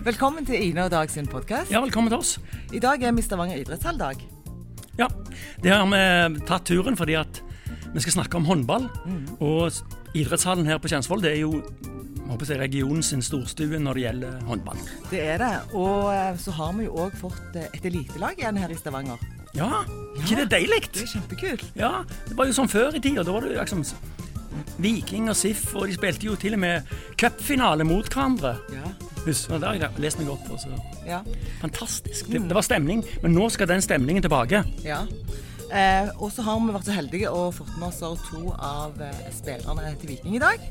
Velkommen til Ine og Dag sin podkast. Ja, velkommen til oss. I dag er vi Stavanger idrettshalldag. Ja, det har vi tatt turen fordi at vi skal snakke om håndball. Og idrettshallen her på Kjensvoll det er jo håper jeg, regionen sin storstue når det gjelder håndball. Det er det. Og eh, så har vi jo òg fått eh, et elitelag igjen her i Stavanger. Ja, ikke det deilig? Det er kjempekult. Ja, det var jo sånn før i tida. Da var det liksom Viking og SIF, og de spilte jo til og med cupfinale mot hverandre. Ja. Det har jeg lest meg opp på. Ja. Fantastisk. Det, det var stemning, men nå skal den stemningen tilbake. ja. Eh, og så har vi vært så heldige og fått med oss to av eh, spillerne til Viking i dag.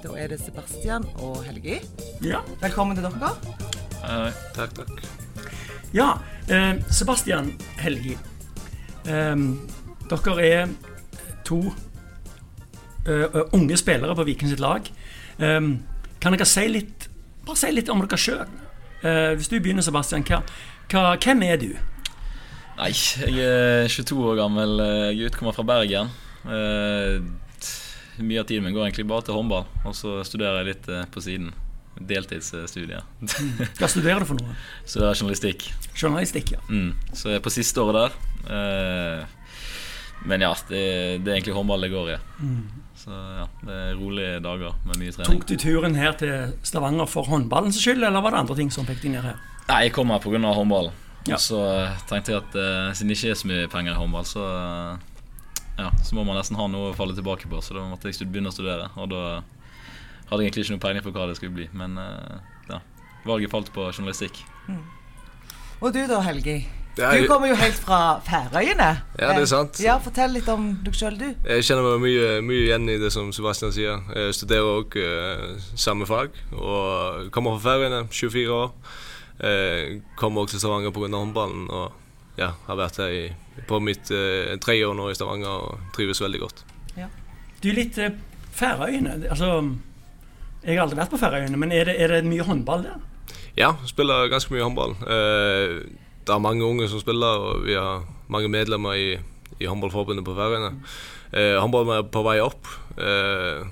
Da er det Sebastian og Helgi. Ja. Velkommen til dere. Eh, takk, takk. Ja, eh, Sebastian Helgi. Eh, dere er to eh, unge spillere på Viking sitt lag. Eh, kan dere si litt Bare si litt om dere sjøl. hvis du begynner, Sebastian. Hva, hva, hvem er du? Nei, jeg er 22 år gammel Jeg gutt, kommer fra Bergen. Uh, mye av tiden min går egentlig bare til håndball, og så studerer jeg litt uh, på siden. Deltidsstudier. Hva studerer du for noe? studerer journalistikk. Journalistikk, ja. Mm. Så jeg er på siste året der. Eh, men ja, det, det er egentlig håndball det går i. Så ja, det er rolige dager med mye trening. Tok du turen her til Stavanger for håndballens skyld, eller var det andre ting som fikk deg ned her? Nei, jeg kom her pga. håndballen. Ja. Og så eh, tenkte jeg at eh, siden det ikke er så mye penger i håndball, så, eh, ja, så må man nesten ha noe å falle tilbake på. Så da måtte jeg begynne å studere. Og da hadde jeg egentlig ikke noe peiling på hva det skulle bli. Men eh, ja, valget falt på journalistikk. Og du da, Helgi? Ja, Du kommer jo helt fra Færøyene. Ja, det er sant. Eh, Ja, Fortell litt om deg sjøl, du. Jeg kjenner meg mye, mye igjen i det som Sebastian sier. Jeg studerer òg samme fag og kommer fra Færøyene, 24 år. Eh, kommer også til Stavanger pga. håndballen og ja, har vært her i, på mitt eh, tredje år nå i Stavanger og trives veldig godt. Du er litt eh, Færøyene. Altså, jeg har aldri vært på Færøyene, men er det, er det mye håndball der? Ja, spiller ganske mye håndball. Eh, det er mange unge som spiller, og vi har mange medlemmer i, i håndballforbundet på Færøyene. Eh, håndballen er på vei opp. Eh,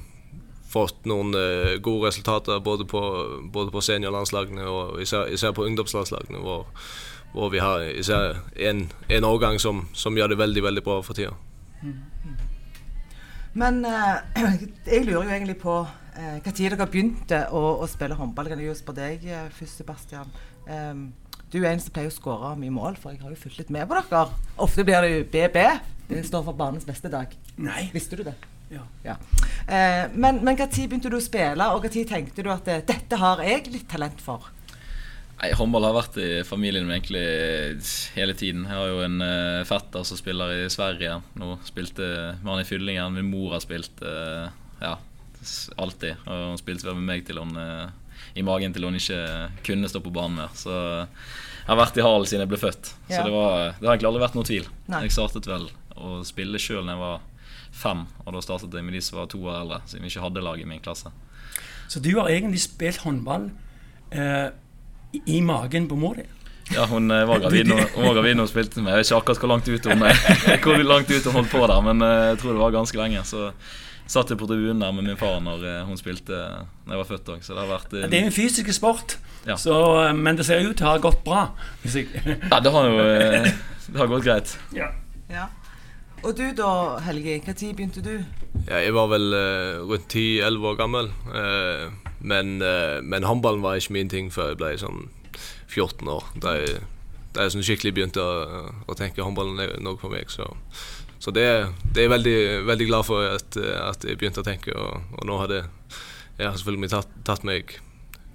fått noen eh, gode resultater både på, både på seniorlandslagene og især, især på ungdomslandslagene, hvor, hvor vi har især en, en årgang som, som gjør det veldig, veldig bra for tida. Men eh, jeg lurer jo egentlig på eh, tid dere begynte å, å spille håndball. Kan jeg jo spørre deg eh, først, Sebastian. Em, du er en som pleier å skåre mye mål, for jeg har jo fulgt litt med på dere. Ofte blir det jo BB. Det står for banens beste dag. Nei. Visste du det? Ja. Ja. Eh, men tid begynte du å spille, og tid tenkte du at eh, dette har jeg litt talent for? Nei, Håndball har vært i familien min egentlig hele tiden. Jeg har jo en uh, fetter som spiller i Sverige nå. Spilte man han i Fyllingen. Min mor har spilt uh, ja, alltid. Og hun spilte vel med meg til hun eh, i magen til hun ikke kunne stå på banen mer. Så jeg har vært i halen siden jeg ble født. Ja. Så det, var, det har egentlig aldri vært noen tvil. Nei. Jeg startet vel å spille sjøl da jeg var fem, og da startet jeg med de som var to år eldre, siden vi ikke hadde lag i min klasse. Så du har egentlig spilt håndball eh, i, magen på mor di? Ja, hun eh, var gravid når hun var gravid når hun spilte med. Jeg vet ikke akkurat hvor langt ut hun, hvor langt ut hun holdt på der, men eh, jeg tror det var ganske lenge. Så satt jeg på tribunen der med min far når eh, hun spilte Når jeg var født òg. Det eh, Det er jo en fysisk sport, Ja. så, eh, men det ser ut til å ha gått bra. Hvis jeg, Ja, det har jo Det har gått greit. ja. Ja. Og du da, Helge. Tid begynte du? Ja, jeg var vel rundt 10-11 år gammel. eh, men, eh, men håndballen var ikke min ting før jeg ble sånn 14 år. Da jeg, da jeg sånn skikkelig begynte å, å tenke håndballen noe for meg. Så, så det, det er jeg veldig, veldig glad for at, at jeg begynte å tenke. Og, og nå har det ja, selvfølgelig tatt, tatt meg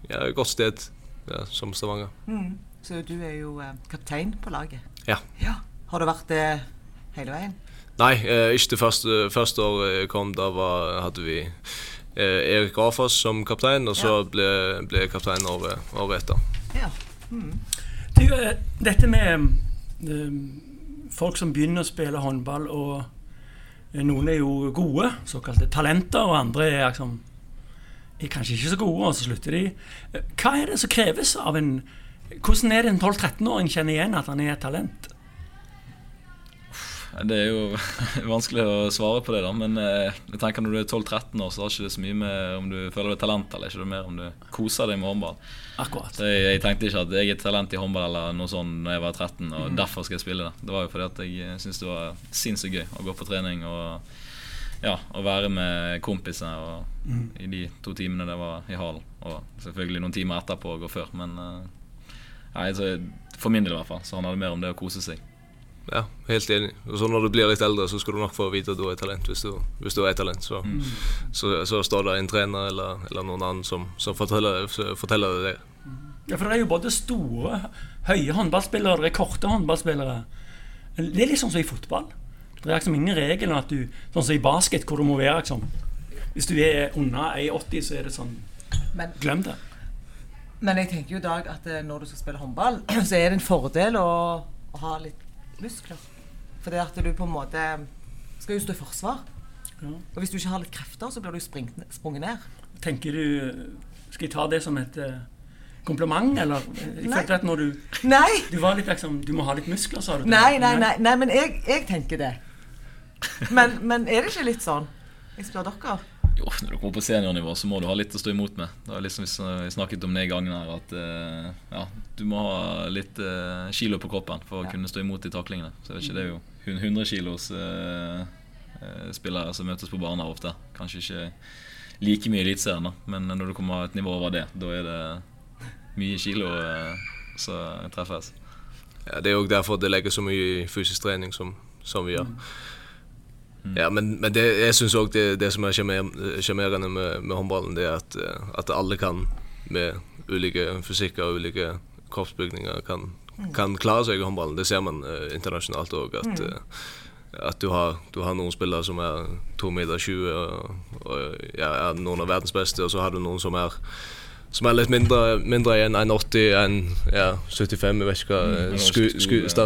ja, et godt sted ja, som Stavanger. Mm. Så du er jo eh, kaptein på laget. Ja. ja. Har du vært det hele veien? Nei, eh, ikke det første, første året jeg kom. Da var, hadde vi eh, Erik Rafoss som kaptein, og så Ja. ble, ble jeg kaptein året, året etter. Ja. Du, eh, dette med eh, folk som begynner å spille håndball, og noen er jo gode, såkalte talenter, og andre er liksom er kanskje ikke så gode, og så slutter de. Hva er det som kreves av en Hvordan er det en 12-13-åring kjenner igjen at han er et talent? Det er jo vanskelig å svare på det, da. Men eh, jeg tenker når du er 12-13 år, så har ikke det så mye med om du føler du er talent eller ikke. Det er mer om du koser deg med håndball. Akkurat. Så jeg, jeg tenkte ikke at jeg er talent i håndball eller noe sånt når jeg var 13, og derfor skal jeg spille det. Det var jo fordi at jeg syntes det var sinnssykt gøy å gå på trening og ja, å være med kompisene og, i de to timene det var i hallen. Og selvfølgelig noen timer etterpå og før, men eh, nei, så, for min del i hvert fall så handler det mer om det å kose seg. Ja, helt enig. Og så når du blir litt eldre, så skal du nok få vite at du er talent hvis du, hvis du er talent. Så, så, så står det en trener eller, eller noen annen som, som forteller, forteller deg det. Ja, for det er jo både store, høye håndballspillere og korte håndballspillere. Det er litt sånn som i fotball. Det er liksom ingen regel at du Sånn som i basket, hvor du må være liksom Hvis du er under 1,80, så er det sånn Men, Glem det. men jeg tenker jo i dag at eh, når du skal spille håndball, så er det en fordel å, å ha litt muskler. Fordi at du på en måte skal jo stå i forsvar. Ja. Og hvis du ikke har litt krefter, så blir du springt, sprunget ned. Tenker du Skal jeg ta det som et eh, kompliment, eller? Jeg Nei. følte at når du Nei! Du var litt liksom Du må ha litt muskler, sa du. Nei, nei, nei, nei men jeg, jeg tenker det. Men, men er det ikke litt sånn? Jeg spør dere. Jo, når du kommer på seniornivå, så må du ha litt å stå imot med. Det er liksom Vi snakket om det i gangen her, at eh, ja, du må ha litt uh, kilo på kroppen for å kunne stå imot de taklingene. Så jeg vet ikke, det er jo 100 kilos uh, eh, spillere som møtes på banen ofte. Kanskje ikke like mye Eliteserien, men når du kommer et nivå over det, da er det mye kilo eh, som treffes. Ja, det er jo derfor det legger så mye i fysisk trening som, som vi gjør. Ja, men, men det, jeg syns òg det, det som er sjarmer- sjarmerende med, med håndballen, det er at, eh, at alle kan med ulike fysikker og ulike kroppsbygninger kan, kan klare seg i håndballen. Det ser man uh, internasjonalt òg. At, uh, at du har, du har noen spillere som er 2,20 meter og, og ja, er noen av verdens beste, og så har du noen som er som er litt mindre, mindre enn 1,80, enn ja, 75, jeg vet ikke hva. Mm,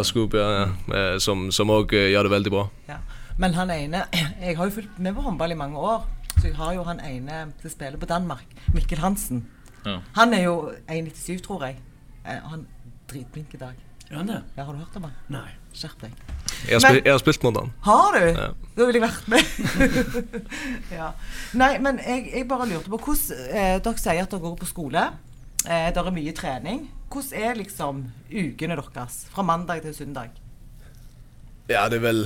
skole, ja. Ja, som òg gjør det veldig bra. Ja. Men han ene Jeg har jo fulgt med på håndball i mange år. Så jeg har jo han ene som spiller på Danmark, Mikkel Hansen. Ja. Han er jo 1,97, tror jeg. Eh, og han er dritflink i dag. Ja, han det? Ja, Har du hørt om han? Nei. Skjerp deg. Jeg har, Men- jeg har spilt mot han. Har du? Ja. Da ville jeg vært med. ja. Nei, men jeg, jeg bare lurte på hvordan eh, Dere sier at dere går på skole. Eh, det er mye trening. Hvordan er liksom ukene deres fra mandag til søndag? Ja, det er vel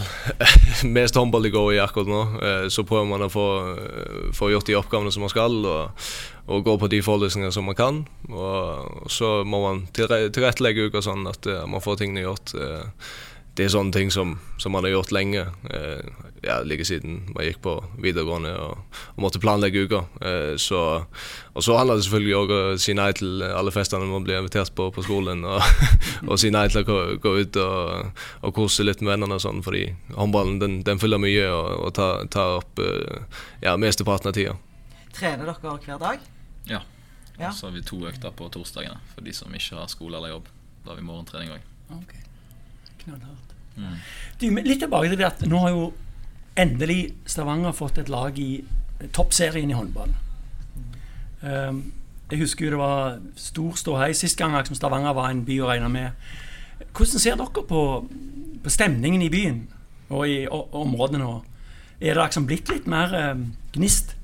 mest håndball det går i akkurat nå. Eh, Så prøver man å få, eh, få gjort de oppgavene som man skal, og, og gå på de forelesningene som man kan. Og så må man tilrettelegge uka sånn at eh, man får tingene gjort. Det er sånne ting som, som man har gjort lenge, eh, ja, like siden man gikk på videregående og, og måtte planlegge uka. Eh, Så, og så handler det selvfølgelig òg om å si nei til alle festene man blir invitert på på skolen, og, og si nei til å gå, gå ut og, og kose litt med vennene og sånn, fordi håndballen den, den fyller mye og, og tar, tar opp eh, ja, mesteparten av tida. Trener dere hver dag? Ja. Ja. Så har vi to økter på torsdagene for de som ikke har skole eller jobb. Da har vi morgentrening òg. Ok. Knallhardt. Mm. Du, litt tilbake til det at nå har jo endelig Stavanger fått et lag i toppserien i håndball. Um, jeg husker jo det var stor ståhei sist gang liksom Stavanger var en by å regne med. Hvordan ser dere på, på stemningen i byen og i og, området nå? Er det liksom blitt litt mer um, gnist?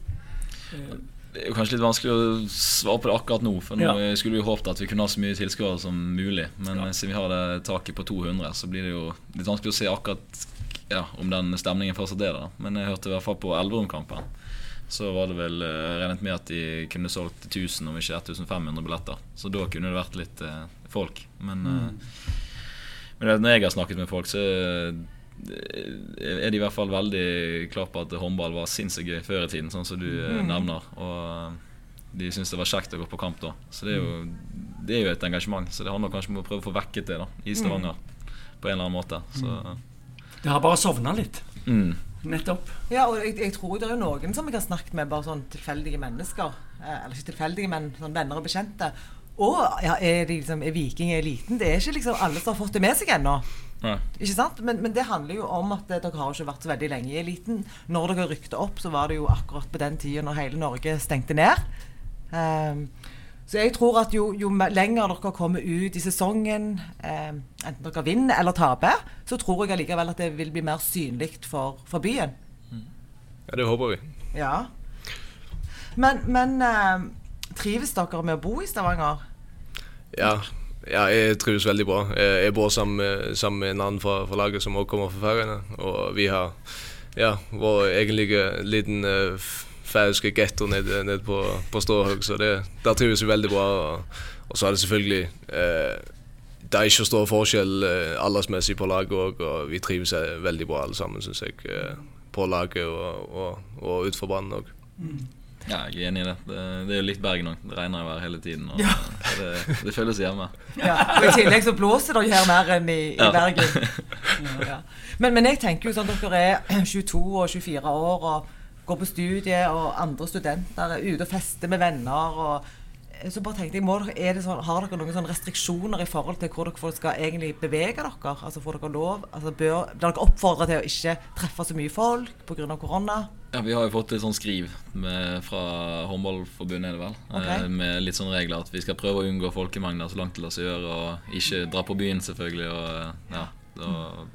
Det er jo kanskje litt vanskelig å svare på det akkurat nå. For nå Ja. skulle vi håpet at vi kunne ha så mye tilskuere som mulig. Men siden vi har det taket på 200, så blir det jo litt vanskelig å se akkurat ja, om den stemningen fortsatt er der. Men jeg hørte i hvert fall på Elverum-kampen. Så var det vel eh, regnet med at de kunne solgt 1000, om ikke 1500 billetter. Så da kunne det vært litt eh, folk. Men, eh, men når jeg har snakket med folk, så eh, er de i hvert fall veldig klar på at håndball var sinnssykt gøy før i tiden, sånn som du mm. nevner. Og eh, de syns det var kjekt å gå på kamp da. Så det er jo, det er jo et engasjement. Så det handler kanskje om å prøve å få vekket det da, i Stavanger. På en eller annen måte. Så, Det har bare sovna litt. mm. Nettopp. Ja, og jeg, jeg tror det er noen som jeg har snakket med, bare sånn tilfeldige mennesker. Eh, eller ikke tilfeldige, men sånn venner og bekjente. Og ja, er, de liksom, er Viking eliten? Det er ikke liksom alle som har fått det med seg ennå. Nei. Ikke sant? Men, men det handler jo om at eh, dere har ikke vært så veldig lenge i eliten. Når dere rykte opp, så var det jo akkurat på den tida når hele Norge stengte ned. Um, Så jeg tror at jo, jo lenger dere kommer ut i sesongen, um, enten dere vinner eller taper, så tror jeg allikevel at det vil bli mer synlig for, for byen. Ja, det håper vi. Ja. Men, men um, trives dere med å bo i Stavanger? Ja, ja jeg trives veldig bra. Jeg, bor sammen sammen med en annen fra, fra laget som også kommer fra Færøyene. Og vi har ja, vår egentlige liten uh, færøyske getto nede, nede på, på Stråhaug, så det, der trives vi veldig bra. Og, og så er det selvfølgelig eh, Det er ikke stor forskjell eh, aldersmessig på laget òg, og vi trives eh, veldig bra alle sammen, syns jeg. Eh, på laget og, og, og utenfor banen òg. Ja, jeg er enig i det. Det, det er jo litt Bergen òg. Det regner jo her hele tiden. Og Ja. det, det føles hjemme. Ja. Og I tillegg så blåser det jo her mer enn i, i Ja. Bergen. Ja. Men, men jeg tenker jo sånn dere er 22 og 24 år og går på studie, og andre studenter er ute og fester med venner. og så bare tenkte jeg, må, er det sånn, Har dere noen sånne restriksjoner i forhold til hvor dere skal egentlig bevege dere? Altså Får dere lov? Altså Bør, Blir dere oppfordra til å ikke treffe så mye folk pga. korona? Ja, Vi har jo fått et sånt skriv med, fra Håndballforbundet, er det vel. okay. Eh, med litt sånne regler at vi skal prøve å unngå folkemengder så langt det lar seg gjøre. Og ikke dra på byen, selvfølgelig. Og eh, ja, og eh,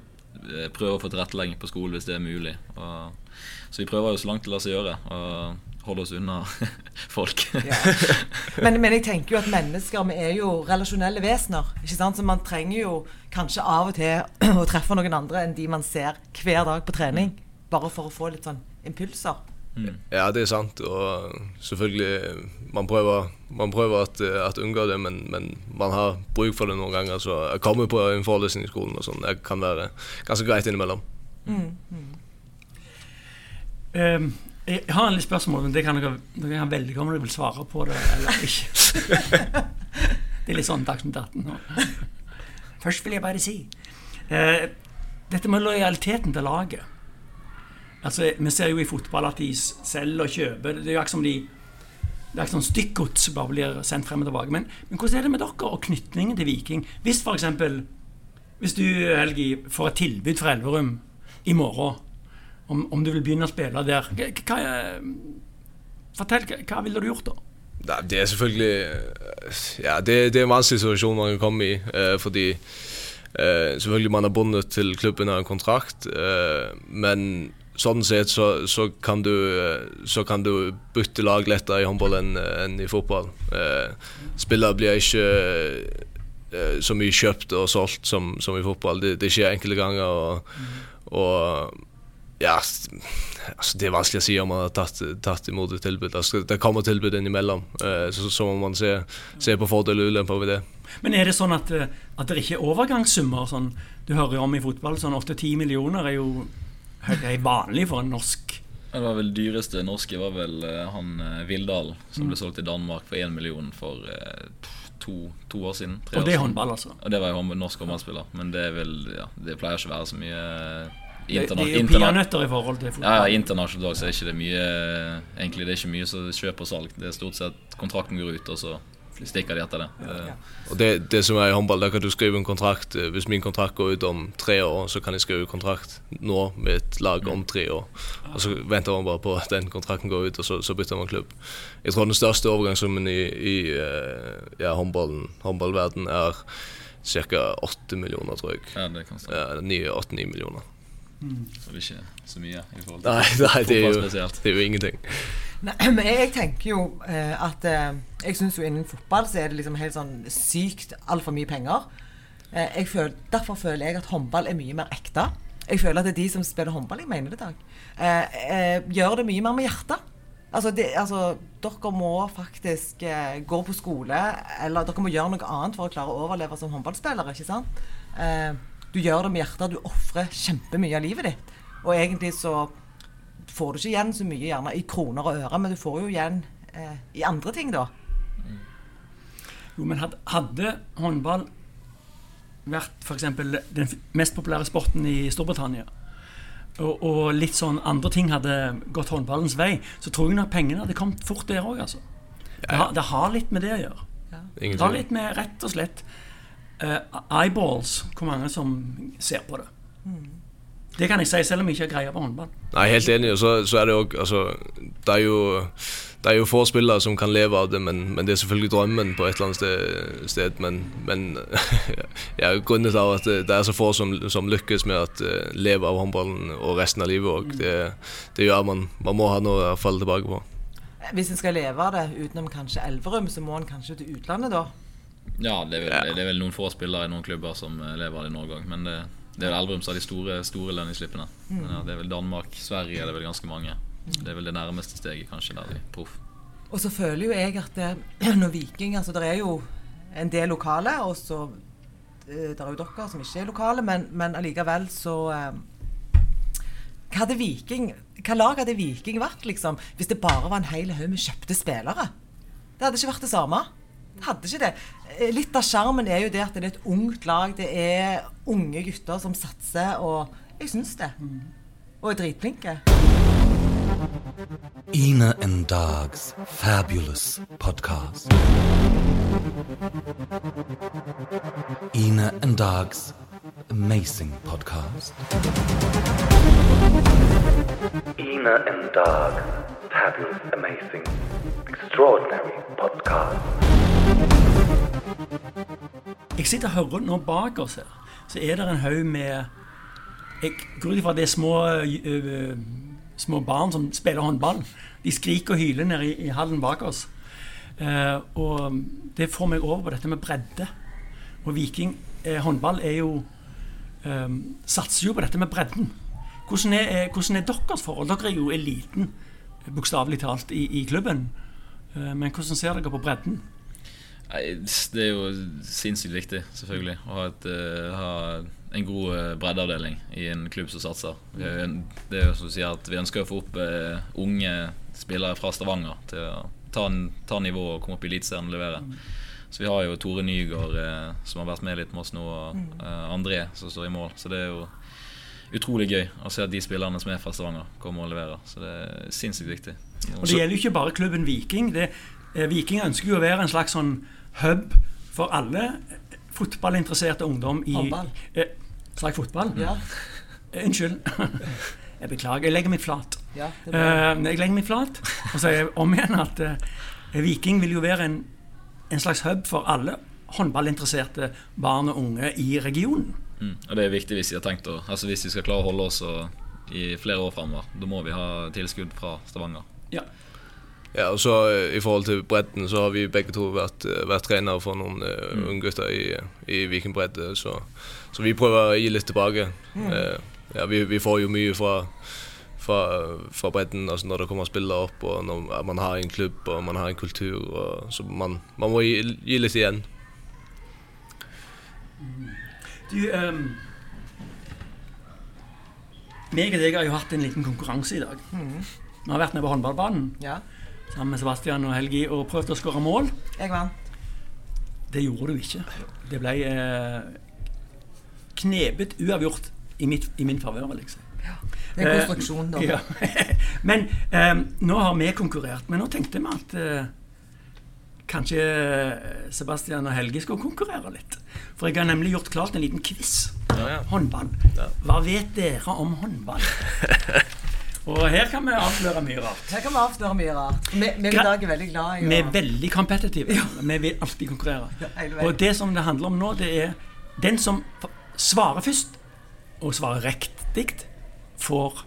prøve å få tilrettelegging på skolen hvis det er mulig. Og, så vi prøver jo så langt det lar seg gjøre. Og holde oss unna folk. Ja. Men, men jeg tenker jo at mennesker vi er jo relasjonelle vesener. ikke sant? Så man trenger jo kanskje av og til å treffe noen andre enn de man ser hver dag på trening. Bare for å få litt sånn impulser. Ja, det er sant. Og selvfølgelig Man prøver, man prøver at, at unngå det, men, men man har bruk for det noen ganger. Så jeg kommer på en forelesning i skolen og sånn. Det kan være ganske greit innimellom. Ehm, jeg har en litt spørsmål, men det kan dere, dere kan velge om dere vil svare på det eller ikke. det er litt sånn Dagsnytt 18 nå. Først vil jeg bare si uh, Dette med lojaliteten til laget. Altså, Vi ser jo i fotball at de selger og kjøper. Det er jo akkurat som de det er ikke sånn stykkgods som bare blir sendt frem og tilbake. Men, men hvordan er det med dere og knytningen til Viking? Hvis for eksempel Hvis du, Helgi, får et tilbud fra Elverum i morgen om, om du vil begynne å spille der, hva, er- fortell, hva, ville du gjort da? Det er selvfølgelig Ja, det, det er en vanskelig situasjon man kan komme i. Eh, fordi eh, selvfølgelig man er bundet til klubben av en kontrakt. Eh, men sånn sett så, så, kan du, så kan du bytte lag lettere i håndball enn en i fotball. Eh, spillere blir ikke eh, så mye kjøpt og solgt som, som i fotball. Det, det skjer enkelte ganger. Og, og ja, altså det er vanskelig å si om man har tatt, tatt imot et tilbud. Altså, det kommer tilbud innimellom, eh, så, så må man se, se på fordeler og ulemper ved det. Men er det sånn at, eh, at det ikke er overgangssummer? Sånn, du hører om i fotball sånn 8-10 millioner er jo er vanlig for en norsk Det var vel dyreste norske var vel eh, han eh, Vildal, som Mm. ble solgt til Danmark for 1 million for eh, to, to år siden. Og det er håndball, altså. Og det var jo norsk håndballspiller. Men det vel Ja, det pleier ikke å være så mye interna det er jo peanøtter i forhold til ja, fotball. ja, internasjonalt også er ikke det mye Egentlig det er ikke mye så kjøp og salg. Det er stort sett kontrakten går ut, og så stikker de etter det. det Og det, det som er i håndball, er at du skriver en kontrakt. eh, Hvis min kontrakt går ut om tre år, så kan jeg skrive kontrakt nå med et lag om tre år. Og så venter man bare på at den kontrakten går ut, og så, så bytter man klubb. Jeg tror den største overgangssummen i, i eh, ja, håndballen, håndballverden er ca. 8 millioner, tror jeg. ja, det kan stå. Ja, 8-9 millioner. Så det er ikke så mye i forhold til Nei, nei det, er jo, spesielt. det er jo ingenting. Nei, men jeg tenker jo eh, at eh, Jeg syns jo innen fotball så er det liksom helt sånn sykt altfor mye penger. Eh, jeg føler, derfor føler jeg at håndball er mye mer ekte. Jeg føler at det er de som spiller håndball, jeg mener det, Dag, eh, eh, gjør det mye mer med hjertet. Altså, det, altså, dere må faktisk eh, gå på skole, eller dere må gjøre noe annet for å klare å overleve som håndballspillere. ikke sant? Eh, du gjør det med hjertet, du ofrer kjempemye av livet ditt. Og egentlig så får du ikke igjen så mye gjerne i kroner og øre, men du får jo igjen eh, i andre ting, da. Jo, men hadde, hadde håndball vært f.eks. den mest populære sporten i Storbritannia, og, og litt sånn andre ting hadde gått håndballens vei, så tror jeg nok pengene hadde kommet fort der òg, altså. Det har, det har litt med det å gjøre. Ja. Det har litt med rett og slett eyeballs, hvor mange som ser på det. Det kan jeg si, selv om jeg ikke har greie på håndball. Nei, helt enig. Og så, så er det også, altså, det, er jo, det er jo få spillere som kan leve av det, men, men det er selvfølgelig drømmen på et eller annet sted. sted men, men ja, grunnen til at det er så få som, som lykkes med å uh, leve av håndballen og resten av livet òg, det, det, gjør man, man må ha noe å falle tilbake på. Hvis en skal leve av det utenom kanskje Elverum, så må en kanskje til utlandet, da? Ja, det er, vel, det er vel noen få spillere i noen klubber som lever av det i Norge òg, men det det er vel Elverum som har de store, store lønningsslippene. Mm. Ja, det er vel Danmark, Sverige det er vel ganske mange. Det er vel det nærmeste steget kanskje der de proff. Og så føler jo jeg at det, når Viking altså Det er jo en del lokale, og så eh, Det er jo dere som ikke er lokale, men, men allikevel så eh, Hva hadde Viking Hva lag hadde Viking vært, liksom, hvis det bare var en hel haug med kjøpte spillere? Det hadde ikke vært det samme. Det hadde ikke det. Eh, litt av sjarmen er jo det at det er et ungt lag. Det er unge gutter som satser, og jeg syns det. Og er dritflinke. Ina and Dogs Fabulous Podcast. Ina and Dogs Amazing Podcast. Ina and Dog Fabulous Amazing Extraordinary Podcast. Jeg sitter og hører nå bak oss her, så er det en haug med Jeg går ut ifra det er små, uh, små barn som spiller håndball. De skriker og hyler nede i, i hallen bak oss. Uh, og det får meg over på dette med bredde. Og Viking eh, håndball er jo satser jo på dette med bredden. Hvordan er, hvordan er deres forhold? Dere er jo eliten, bokstavelig talt, i, i klubben. men hvordan ser dere på bredden? Det er jo sinnssykt viktig, selvfølgelig, å ha, et, uh, ha en god uh, breddeavdeling i en klubb som satser. Det er jo som du sier at Vi ønsker å få opp uh, unge spillere fra Stavanger til å ta, ta nivået og komme opp i Eliteserien og levere. Mm. Så vi har jo Tore Nygaard som har vært med litt med oss nå, og André som står i mål. Så det er jo utrolig gøy å se at de spillerne som er fra Stavanger, kommer og leverer. Så det er sinnssykt viktig. Og Det gjelder jo ikke bare klubben Viking. Det, Viking ønsker jo å være en slags sånn hub for alle fotballinteresserte ungdom i Håndball? Eh, sa jeg fotball? Ja. Eh, unnskyld. jeg beklager. Jeg legger meg flat. Ja, eh, jeg legger meg flat og sier om igjen at eh, Viking vil jo være en, en, slags hub for alle håndballinteresserte barn og unge i regionen. Mm. Og det er viktig hvis vi har tenkt å Altså hvis vi skal klare å holde oss i flere år framover. Da må vi ha tilskudd fra Stavanger. Ja. Ja, og så eh, I forhold til bredden så har vi begge to vært, eh, vært trenere for noen uh, mm. unggutter i, i Vikingbredde. Så, så, vi prøver å gi litt tilbake. Mm. Ja, vi, vi, får jo mye fra, fra, fra bredden altså når det kommer spillere opp, og når man har en klubb og man har en kultur. Og, så man, man, må gi, gi, litt igjen. Du, um, meg og deg har jo hatt en liten konkurranse i dag. Mm. Vi har vært nede på håndballbanen. Ja sammen med Sebastian og Helgi og prøvde å skåre mål. Jeg vant. Det gjorde du ikke. Det ble eh, knebet uavgjort i, mitt, i min favør, liksom. Ja, det er konstruksjon, da. Eh, ja. men eh, nå har vi konkurrert. Men nå tenkte vi at eh, kanskje Sebastian og Helge skal konkurrere litt. For jeg har nemlig gjort klart en liten quiz. Ja, håndball. Hva vet dere om håndball? Og her kan vi avsløre mye rart. Her kan vi avsløre mye rart. Vi, vi i dag er veldig glad i å Vi er veldig competitive. Ja. Vi vil alltid konkurrere. Ja, og det som det handler om nå, det er den som svarer først, og svarer riktig, får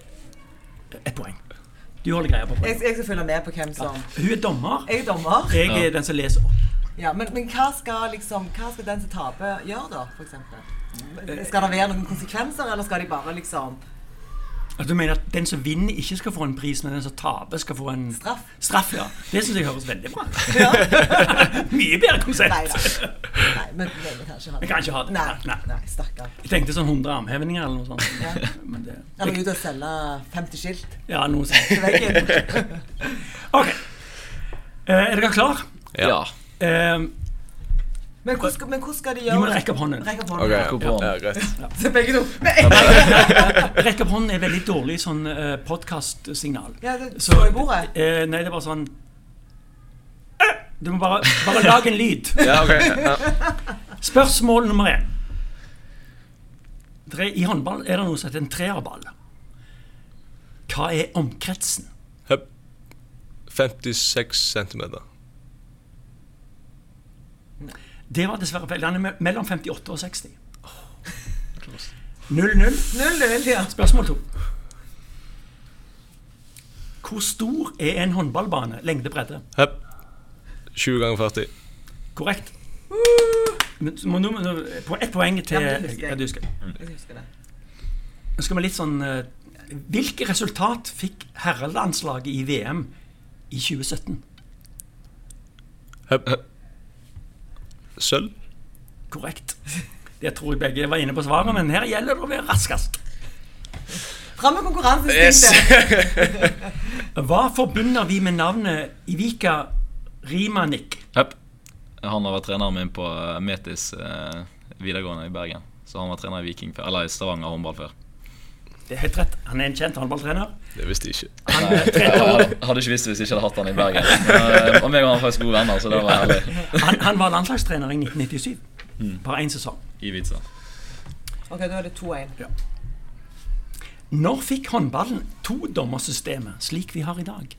et poeng. Du holder greia på poeng. Jeg, jeg skal følge med på hvem som ja. Hun er dommer. Jeg er dommer. Jeg er den som leser opp. Ja, men, men hva, skal liksom, hva skal den som taper, gjøre, da? For eksempel? skal det være noen konsekvenser, eller skal de bare liksom Altså, du mener at den som vinner, ikke skal få en pris, men den som taper, skal få en straff? Straff, ja. Det syns jeg høres veldig bra ja. Mye bedre konsept. Nei, Nei men vi kan ikke ha det. Vi kan ikke ha det. Nei, Nei. Nei stakkar. Jeg tenkte sånn 100 armhevinger eller noe sånt. Ja. Men det, eller ut og selge 50 skilt. Ja, noe sånt. ok. Uh, er dere klar? Ja. Uh, men hvordan, skal, men hvordan skal de gjøre det? De må rekke opp hånden. Rekke opp hånden. Okay, ja. Ja, greit. Ja. Begge to. rekke opp hånden er veldig dårlig sånn uh, eh, podkast-signal. Ja, det så, i bordet? Uh, nei, det er bare sånn uh, Du må bare, bare lage en lyd. ja, okay. Ja. Spørsmål nummer én. I håndball er det noe som heter en treerball. Hva er omkretsen? 56 centimeter. Det var dessverre feil. Den er mellom 58 og 60. 0-0. 0-0, ja. Spørsmål to. Hvor stor er en håndballbane? Lengde, bredde? Høp. 20 ganger 40. Korrekt. Men må nå- på ett poeng til Ja, husker du husker. Jeg husker det. Nå skal vi litt sånn eh, Hvilke resultat fikk herrelandslaget i VM i 2017? Høp. Sølv. Korrekt. Det tror jeg begge var inne på svaret, men her gjelder det å være raskest. Fram med konkurranseinstinktet. Hva forbinder vi med navnet Ivika Rimanik? Yep. Han har vært treneren min på Metis eh, videregående i Bergen. Så han var trener i Viking før, eller i Stavanger håndball før. Det er helt rett. Han er en kjent håndballtrener. Det visste jeg ikke. Han eh, Jeg hadde, ikke visst det hvis jeg ikke hadde hatt han i Bergen. Men, eh, og meg og han er faktisk gode venner, så det var herlig. Han, han var landslagstrener i 1997. Bare én sesong. I Vitsa. Ok, da er det 2-1. Når fikk håndballen todommersystemet slik vi har i dag?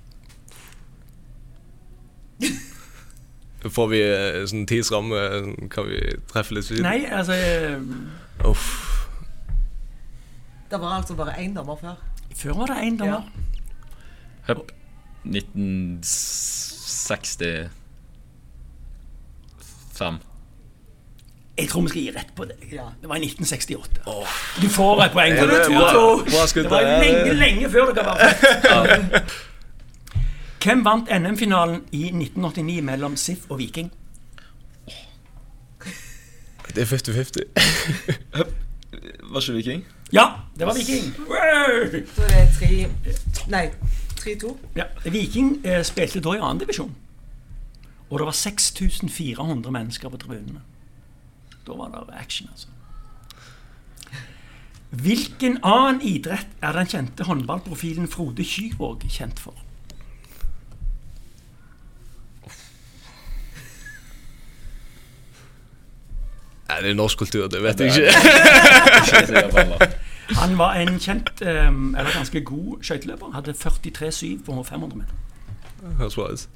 Får vi eh, sånn tidsramme? Kan vi treffe litt siden? Nei, altså Uff. Det var altså bare én dommer før. Før var det én dommer. Høp. 1965. Jeg tror vi skal gi rett på det. Ja. Det var i 1968. Du får et poeng. Det det. bra. To-to. Bra Det var lenge, lenge før dere var født. Hvem vant NM-finalen i 1989 mellom SIF og Viking? Det er 50-50. Var ikke Viking? Ja, det var Viking. Da er det tre Nei, 3-2. Ja, Viking eh, spilte da i annen divisjon. Og det var 6400 mennesker på tribunene. Da var det action, altså. Hvilken annen idrett er den kjente håndballprofilen Frode Kyvåg kjent for? Nei, det er norsk kultur, det vet jeg ikke. Han var en kjent, eh, eller ganske god skøyteløper. Hadde 43,7 på 500 meter. Høres bra ut.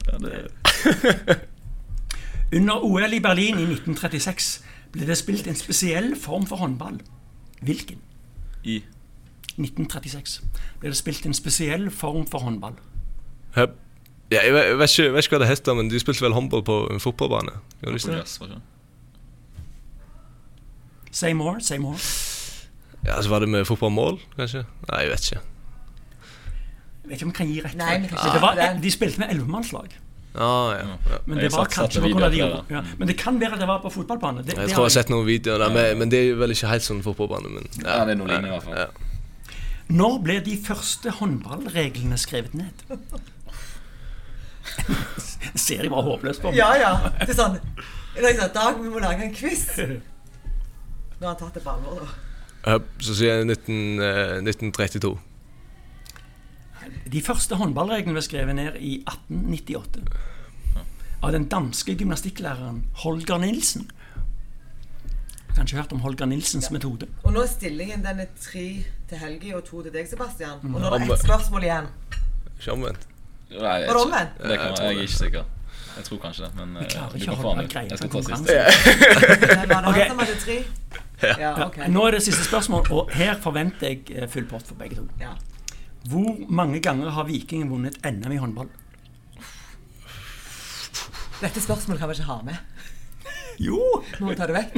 Under OL i Berlin i 1936 ble det spilt en spesiell form for håndball. Hvilken? I 1936 ble det spilt en spesiell form for håndball. Ja, jeg, vet ikke, jeg vet ikke hva det heter, men de spilte vel håndball på en fotballbane? Gjorde de ikke det? Jazz, var ikke det? Say more, say more. Ja, så var det med fotballmål, kanskje? Nei, jeg vet ikke. Jeg vet ikke om jeg kan gi rett. Nei, kan det var, de spilte med ellevemannslag. Ah, ja. ja. Men det de Ja. Men det kan være at det var på fotballbane. Det, Jeg det tror jeg har sett noen videoer der, men, men det er vel ikke helt sånn fotballbane. Men, Ja, det er noe lignende i hvert fall. Ja. Når ble de første håndballreglene skrevet ned? Ser de bare håpløst på meg? Ja, ja. Det er sånn I jeg, Dag, vi må lage en quiz. Nå har han tatt det på alvor, da. Så sier jeg 19, eh, 1932. De første håndballreglene ble skrevet ned i 1898 av den danske gymnastikklæreren Holger Nilsen. Kanskje hørt om Holger Nilsens metode? Og nå er stillingen den er tre til Helgi og to til deg, Sebastian. Og nå er det ett spørsmål igjen. Ikke omvendt. Nei, jeg, det omvendt? Det kan, jeg er ikke sikker. Jeg tror kanskje det, men Vi eh, greie Jeg skal ta siste. konkurranse. Men var det Ok. han som hadde tre? Ja, okay. Nå er det siste spørsmål, og her forventer jeg eh, full pott for begge to. Ja. Hvor mange ganger har Vikingen vunnet NM i håndball? Dette spørsmålet kan vi ikke ha med. Jo! Må vi ta det vekk?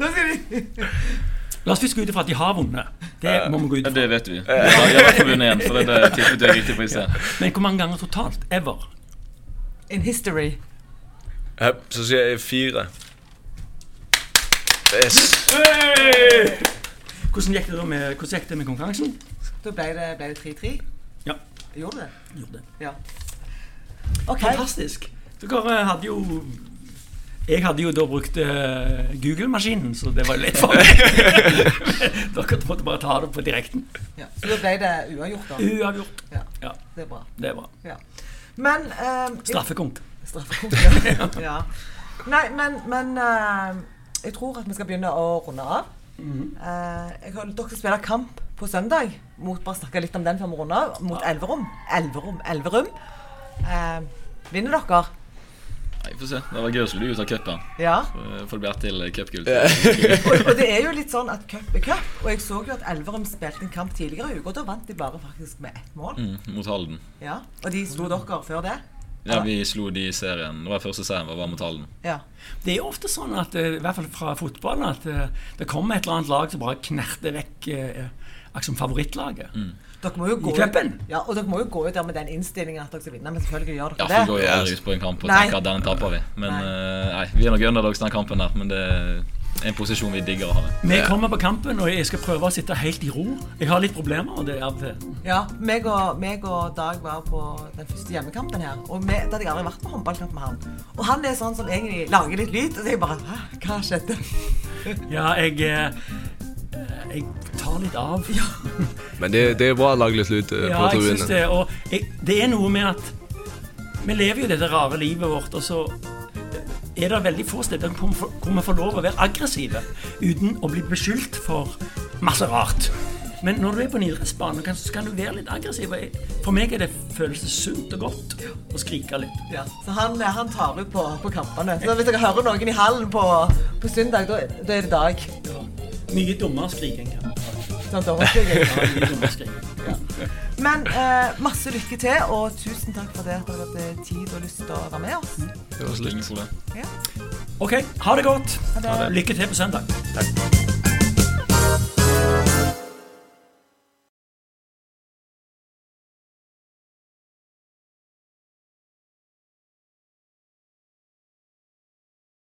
Nå skal vi La oss først gå ut ifra at de har vunnet. Det må vi gå ut ifra. det vet vi. Jeg har fall vunnet igjen, for det, tippet jeg riktig på i sted. Men hvor mange ganger totalt? Ever? In history. Så sier jeg fire. Yes. Hvordan gikk det da med, hvordan gikk det med konkurransen? Da ble det 3-3. Ja, Gjorde det? gjorde det. Ja. OK. Fantastisk. Dere eh, hadde jo Jeg hadde jo da brukt eh, Google-maskinen, så det var jo lett for meg. Dere måtte bare ta det på direkten. Ja. Så da ble det uavgjort, da. Uavgjort. Ja, Ja, det er bra. det er bra. Ja. Men um, Straffekonk. Straffekonk, ja. ja. Nei, men, men eh, jeg tror at vi skal begynne å runde av. Eh, jeg har, dere skal spille kamp på søndag. Mot, bare snakke litt om den før vi runder av. Mot Elverum. Elverum, Elverum. Eh, vinner dere? Vi får se. Det var gøy å slå ut av cupen. Ja. Får det bli ett til cupgull. Og, og det er jo litt sånn at cup er cup. Og jeg så jo at Elverum spilte en kamp tidligere i uka, og da vant de bare faktisk med ett mål. Mm, mot Halden. Ja. Og de slo dere før det? Ja, vi slo de i serien. Det var første serien var, var mot Halden. Ja. Det er jo ofte sånn at, eh, i hvert fall fra fotballen, at eh, det kommer et eller annet lag som bare knerter vekk liksom favorittlaget. favorittlaget. Dere må jo gå I cupen? Ja, og dere må jo gå ut der med den innstillingen at dere skal vinne. Men selvfølgelig gjør Ja, dere for vi det. går jo ut på en kamp og Nei. tenker at denne taper vi. Men Nei. Uh, nei, vi er nok underdogs den kampen der. Men det en posisjon vi digger å ha. Vi kommer på kampen, og jeg skal prøve å sitte helt i ro. Jeg har litt problemer. og det er av og til. Ja, meg og, meg og Dag var på den første hjemmekampen her. Og vi, da hadde jeg aldri vært på håndballkamp med han. Og han er sånn som egentlig lager litt lyd. Og så er jeg bare Hæ, hva skjedde? Ja, jeg, eh, jeg tar litt av. Men det, det er bra å lage litt lyd på Ja, tribunen. det. Og jeg, det er noe med at vi lever jo dette rare livet vårt, og så er det veldig få steder hvor vi får- lov å være aggressive uten å bli beskyldt for masse rart. Men når du er på en idrettsbane, kan, kan du være litt aggressiv. For meg er det føles sunt og godt å skrike litt. Ja, så han, han tar ut på, på kampene. Så hvis dere hører noen i hallen på, på søndag, da, da er det Dag. Mye dummere skriking. Ja. Sånn, da skriking. Ja, mye dummere skriking. Men eh, masse lykke til, og tusen takk for det at dere hadde tid og lyst til å være med oss. Det var så lenge Ingen det. Ja. OK, ha det godt. Ha det. Lykke til på søndag.